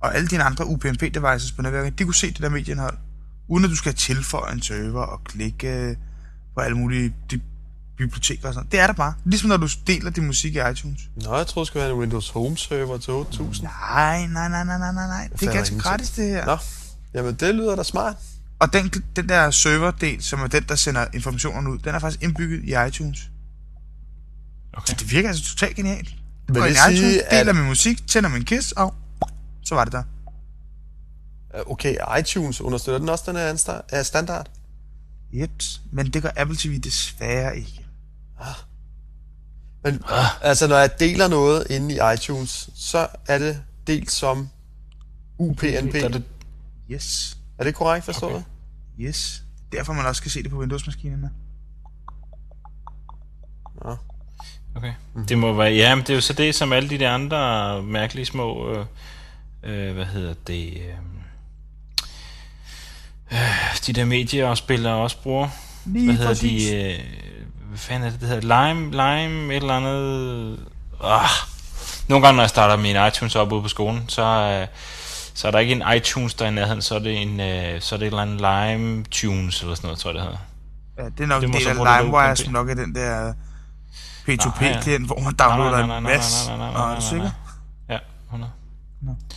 og alle dine andre UPnP-devices på netværket, de kunne se det der medieindhold, uden at du skal tilføje en server og klikke på alle mulige biblioteker og sådan Det er der bare. Ligesom når du deler din musik i iTunes. Nå, jeg troede, det skulle være en Windows Home server til 8.000. Nej, nej, nej, nej, nej, nej. Det er ganske gratis, det her. Nå, jamen det lyder da smart. Og den, den der serverdel, som er den, der sender informationerne ud, den er faktisk indbygget i iTunes. Okay. Så det virker altså totalt genialt. Vil Går det i iTunes, sige, deler at min musik, tænder min kiss, og så var det der. okay, iTunes understøtter den også den er standard? Jeps. Men det gør Apple TV desværre ikke. Men altså, når jeg deler noget inde i iTunes, så er det delt som UPnP. Der er det, Yes. Er det korrekt forstået? Okay. Yes. Derfor man også kan se det på Windows-maskinerne. Nå. Okay. Mm. Det må være, ja, men det er jo så det, som alle de der andre mærkelige små, øh, øh, hvad hedder det, øh, øh, de der medieafspillere også bruger. Lige hvad hedder præcis. de, øh, hvad fanden er det, det hedder, Lime, Lime, et eller andet, ah. Nogle gange, når jeg starter min iTunes op ude på skolen, så, øh, så er der ikke en iTunes der er i nærheden, så er det en, øh, så er det et eller andet Lime Tunes, eller sådan noget, tror jeg, det hedder. Ja, det er nok Det en del af LimeWire, som nok er den der Nej, ja. P2P-klient, hvor man downloader en masse. Nå, er du sikker? Ja, 100.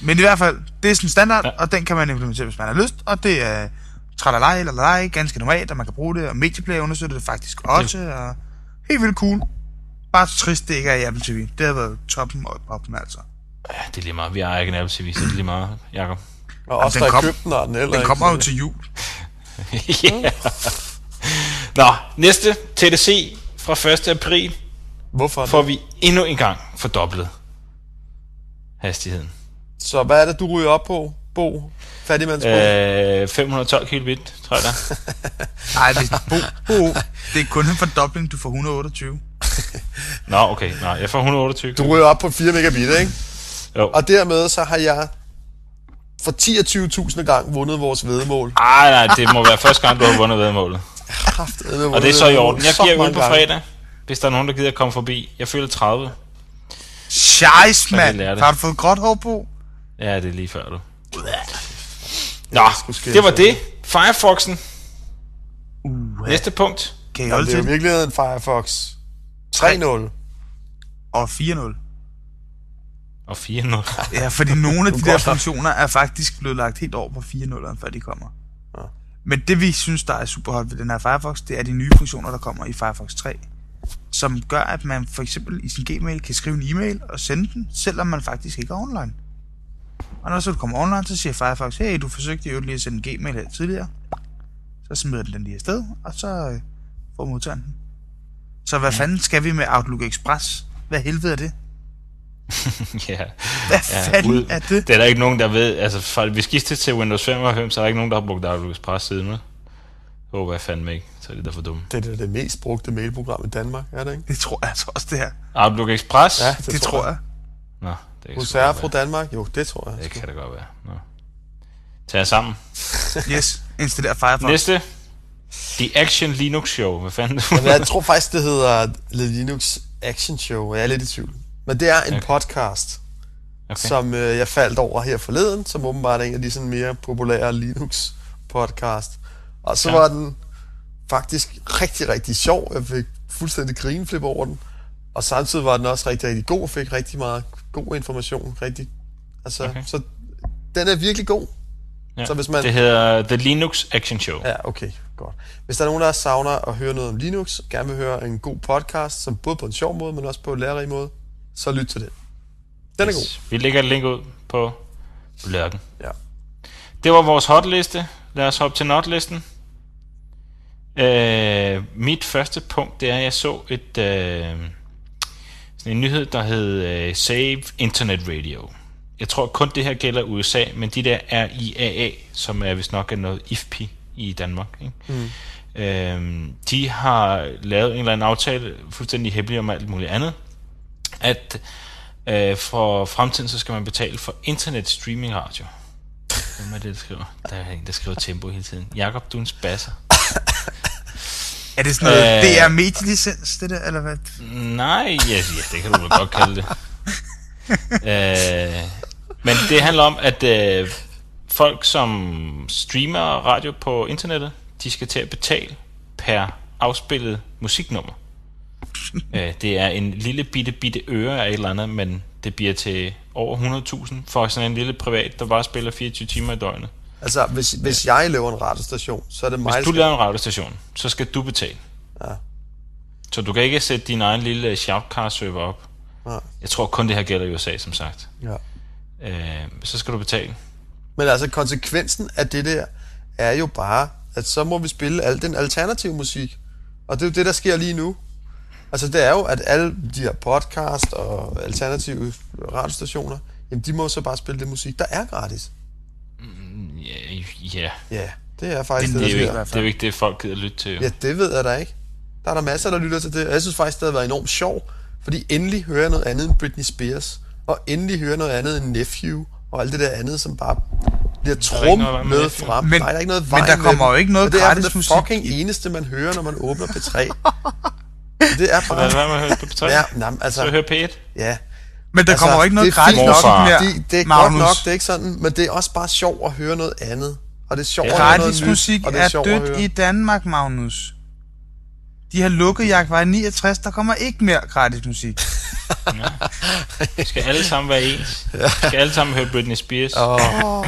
Men i hvert fald, det er sådan standard, Ja. ja. og den kan man implementere, hvis man har lyst, og det er tralalej eller lej, ganske normalt, og man kan bruge det, og Medieplayer understøtter det faktisk også, og helt vildt cool. Bare trist, det ikke er i Apple TV. Det har været toppen og poppen, altså. Ja, det er lige meget. Vi har ikke en Apple TV, så det er lige meget, Jacob. Og også den der kom- den, den heller Den kommer jo til jul. yeah. Nå, næste TDC fra 1. april Hvorfor? får vi endnu en gang fordoblet hastigheden. Så hvad er det, du ryger op på, Bo? Fattigmandsbrød? Øh, 512 kilobit, tror jeg da. Nej, det, bo, bo, det er kun en fordobling, du får 128. Nå, okay. Nå, jeg får 128. Du ryger op på 4 megabit, ikke? Jo. Og dermed så har jeg for 10-20.000 gang vundet vores vedmål. Ej, nej, det må være første gang, du har vundet vedmålet. Og det er så i orden. Jeg giver ud på fredag, hvis der er nogen, der gider at komme forbi. Jeg føler 30. Scheisse, Så kan mand. Har du fået gråt hår på? Ja, det er lige før, du. Nå, det var det. Firefoxen. Uh, Næste punkt. kan I holde det er virkelig en Firefox 3.0. Og 4-0. Og 400. Ja, fordi nogle af de der funktioner er faktisk blevet lagt helt over på 4.0'eren, før de kommer. Ja. Men det vi synes, der er super hot ved den her Firefox, det er de nye funktioner, der kommer i Firefox 3. Som gør, at man for eksempel i sin Gmail kan skrive en e-mail og sende den, selvom man faktisk ikke er online. Og når så du kommer online, så siger Firefox, hey, du forsøgte jo lige at sende en Gmail her tidligere. Så smider den den lige afsted, og så øh, får modtageren den. Så hvad fanden skal vi med Outlook Express? Hvad helvede er det? ja. Hvad Ja, fanden ud- er det? Det er der ikke nogen, der ved. Altså, fra vi skiftede til Windows 95, så er der ikke nogen, der har brugt Outlook Express siden, vel? Håber jeg fandme ikke. Så er det der for dumt. Det er det, det mest brugte mailprogram i Danmark, er det ikke? Det tror jeg altså også, det her. Outlook Express? Ja, Det, det tror jeg. Nå, det kan godt fra. Danmark? Jo, det tror jeg. Det kan det godt være. Nå. Tag jer sammen. Yes, installer Firefox. Næste. The Action Linux Show. Hvad fanden? Men jeg tror faktisk, det hedder Linux Action Show. Jeg er lidt i tvivl. Men det er en Okay. podcast, Okay. som øh, jeg faldt over her forleden, som åbenbart er en af de sådan mere populære Linux podcast. Og så Ja. var den faktisk rigtig, rigtig sjov. Jeg fik fuldstændig grinflip over den. Og samtidig var den også rigtig, rigtig god. Jeg fik rigtig meget god information. Rigtig, altså, okay. Så den er virkelig god. Ja. så hvis man- Det hedder The Linux Action Show. Ja, okay, godt. Hvis der er nogen, der savner at høre noget om Linux, gerne vil høre en god podcast, som både på en sjov måde, men også på en lærerig måde, så lyt til den. Den er god. Yes. Vi lægger et link ud på bloggen. Ja. Det var vores hotliste. Lad os hoppe til notlisten. Øh, mit første punkt, det er, at jeg så et, øh, sådan en nyhed, der hed øh, Save Internet Radio. Jeg tror kun det her gælder USA, men de der RIAA, som er vist nok er noget IFPI i Danmark, ikke? Mm. Øh, de har lavet en eller anden aftale, fuldstændig hemmelig om alt muligt andet, at øh, for fremtiden, så skal man betale for internet streaming radio. Hvem er det, der skriver? Der er en, der skriver tempo hele tiden. Jakob, du er en spasser. Er det sådan noget, Øh. det er medielicens, det der, eller hvad? Nej, ja, ja, det kan du vel godt kalde det. øh, men det handler om, at øh, folk, som streamer radio på internettet, de skal til at betale per afspillet musiknummer. Øh, det er en lille bitte, bitte øre af et eller andet, men det bliver til over 100.000 for sådan en lille privat, der bare spiller 24 timer i døgnet. Altså, hvis, hvis jeg laver en radiostation, så er det mig, Hvis du skal- laver en radiostation, så skal du betale. Ja. Så du kan ikke sætte din egen lille shoutcast-server op. Nej. Jeg tror kun det her gælder i USA, som sagt. Ja. Øh, så skal du betale. Men altså, konsekvensen af det der, er jo bare, at så må vi spille al den alternative musik. Og det er jo det, der sker lige nu. Altså, det er jo, at alle de her podcast og alternative radiostationer, jamen, de må så bare spille det musik, der er gratis. Ja, ja. Ja, det er faktisk Det det, Det er, der jo ikke, det er jo ikke det, folk gider lytte til. Ja, det ved jeg da ikke. Der er der masser, der lytter til det. Og jeg synes faktisk, det har været enormt sjovt, Fordi endelig hører jeg noget andet end Britney Spears, og endelig hører jeg noget andet end Nephew, og alt det der andet, som bare bliver er ikke noget trum med frem. Men- Nej, der er ikke noget men vej der med kommer jo ikke noget Og det er gratis det musik fucking eneste, man hører, når man åbner P3. det er bare... være med at høre på P3. Ja, nej, men Så altså, hør P1. ja. Men der altså, kommer jo ikke noget det er gratis nok mere, Det, det er Magnus. godt nok, det er ikke sådan, men det er også bare sjovt at høre noget andet. Og det er sjovt Ja. at høre noget Gratis nyt, musik og det er, at dødt i Danmark, Magnus. De har lukket Jagtvej 69, der kommer ikke mere gratis musik. Vi skal alle sammen være ens. Vi skal alle sammen høre Britney Spears. Åh,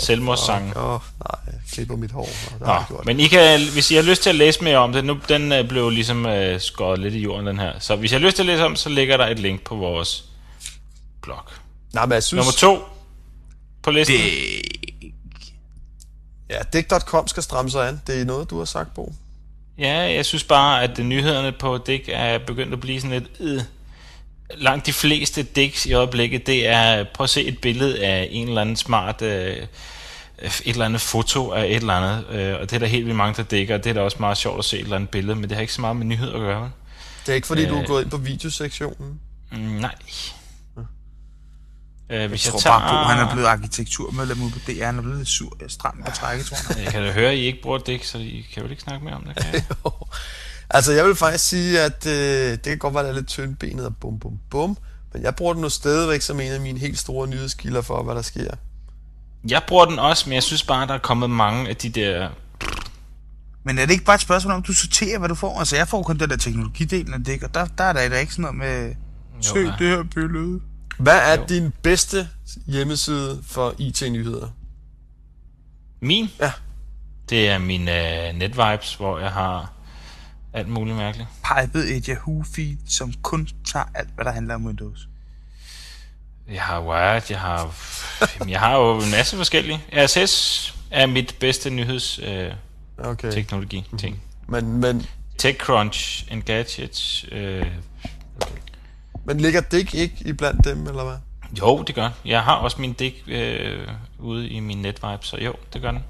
Selvmordssange. åh, nej, jeg klipper mit hår. og Det har Nå, jeg gjort. men I kan, hvis I har lyst til at læse mere om det, nu den øh, blev ligesom øh, skåret lidt i jorden, den her. Så hvis I har lyst til at læse om, så ligger der et link på vores blog. Nej, men jeg synes... Nummer to på listen. Det... Ja, Dick.com skal stramme sig an. Det er noget, du har sagt, Bo. Ja, jeg synes bare, at nyhederne på Dick er begyndt at blive sådan lidt... Øh. Langt de fleste Dicks i øjeblikket, det er... Prøv at se et billede af en eller anden smart... Øh, et eller andet foto af et eller andet, øh, og det er der helt vildt mange, der dækker, og det er da også meget sjovt at se et eller andet billede, men det har ikke så meget med nyheder at gøre. Det er ikke, fordi øh... du er Øh. gået ind på videosektionen. Mm, nej. Øh, hvis Jeg jeg, tror tager... bare på, han er blevet arkitekturmedlem ude på DR. Han er blevet lidt sur. Stram på trækket, tror jeg. Jeg kan da høre, at I ikke bruger dæk, så I kan vel ikke snakke mere om det, kan jeg? altså, jeg vil faktisk sige, at øh, det kan godt være, at det er lidt tyndbenet og bum, bum, bum. Men jeg bruger den nu stadigvæk som en af mine helt store nyhedskilder for, hvad der sker. Jeg bruger den også, men jeg synes bare, der er kommet mange af de der... Men er det ikke bare et spørgsmål om, du sorterer, hvad du får? Altså, jeg får kun den der teknologidelen af det, og der, der er der da ikke sådan noget med... Se ja. det her billede. Hvad er Jo. din bedste hjemmeside for IT-nyheder? Min? Ja. Det er min uh, netvibes, hvor jeg har alt muligt mærkeligt. Pipet et Yahoo-feed, som kun tager alt, hvad der handler om Windows. Jeg har Wired, jeg har... Jamen, jeg har jo en masse forskellige. RSS er mit bedste nyhedsteknologi Okay. ting. Men, men, TechCrunch, Engadget, øh, men ligger Dick ikke i blandt dem, eller hvad? Jo, det gør. Jeg har også min dæk øh, ude i min netvibe, så jo, det gør den.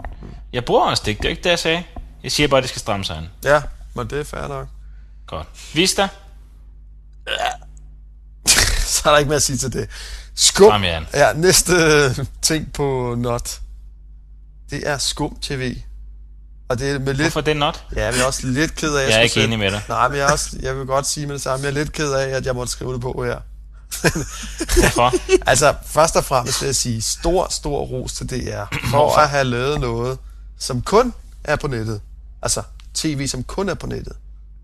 Jeg bruger også dæk, det er ikke det, jeg sagde. Jeg siger bare, at det skal stramme sig an. Ja, men det er fair nok. Godt. Vista, Så er der ikke mere at sige til det. Skum. an. Ja, næste ting på Not. Det er Skum TV. Og det er med lidt... Hvorfor det not? Ja, jeg er også lidt ked af, at Jeg er ikke sætte- enig med dig. Nej, men jeg, er også, jeg vil godt sige med det samme. Jeg er lidt ked af, at jeg måtte skrive det på her. Hvorfor? Altså, først og fremmest vil jeg sige stor, stor ros til DR for at have lavet noget, som kun er på nettet. Altså, tv, som kun er på nettet.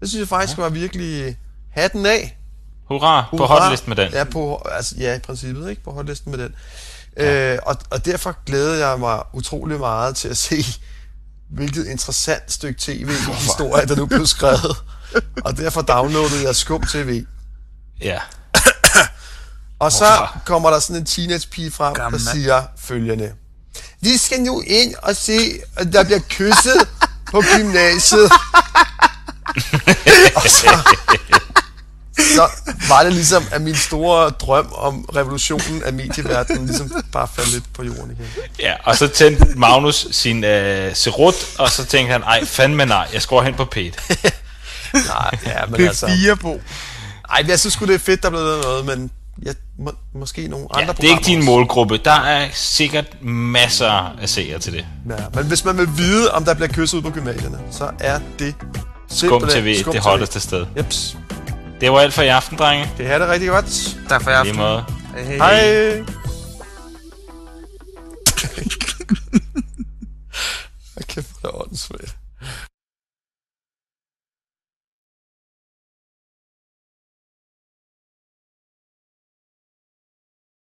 Det synes jeg faktisk var virkelig hatten af. Hurra, på Hurra. hotlist med den. Ja, på, altså, ja, i princippet, ikke? På hotlisten med den. Ja. Øh, og, og derfor glæder jeg mig utrolig meget til at se, hvilket interessant stykke tv-historie, der nu blev skrevet. og derfor downloadede jeg Skum TV. Ja. Og så Hvorfor? kommer der sådan en teenage-pige frem, Gammel. der siger følgende. Vi skal nu ind og se, at der bliver kysset på gymnasiet. og så, så var det ligesom, at min store drøm om revolutionen af medieverdenen ligesom bare faldt lidt på jorden igen. ja. Og så tændte Magnus sin øh, serut, og så tænkte han, ej, fandme nej, jeg skal over hen på pæt. Nej, ja, men Det er altså... fire på. Ej, jeg synes sgu, det er fedt, der er blevet lavet noget, men jeg, må, måske nogle Ja, andre det er ikke din målgruppe. Der er sikkert masser af seere til det. Ja, men hvis man vil vide, om der bliver kysset ud på gymnasierne, så er det Skum TV, det hotteste sted. Jeps. Det var alt for i aften, drenge. Det her det rigtig godt. Tak for i aften. Lige måde. Hej. hej. Jeg kæft, det er åndssvagt.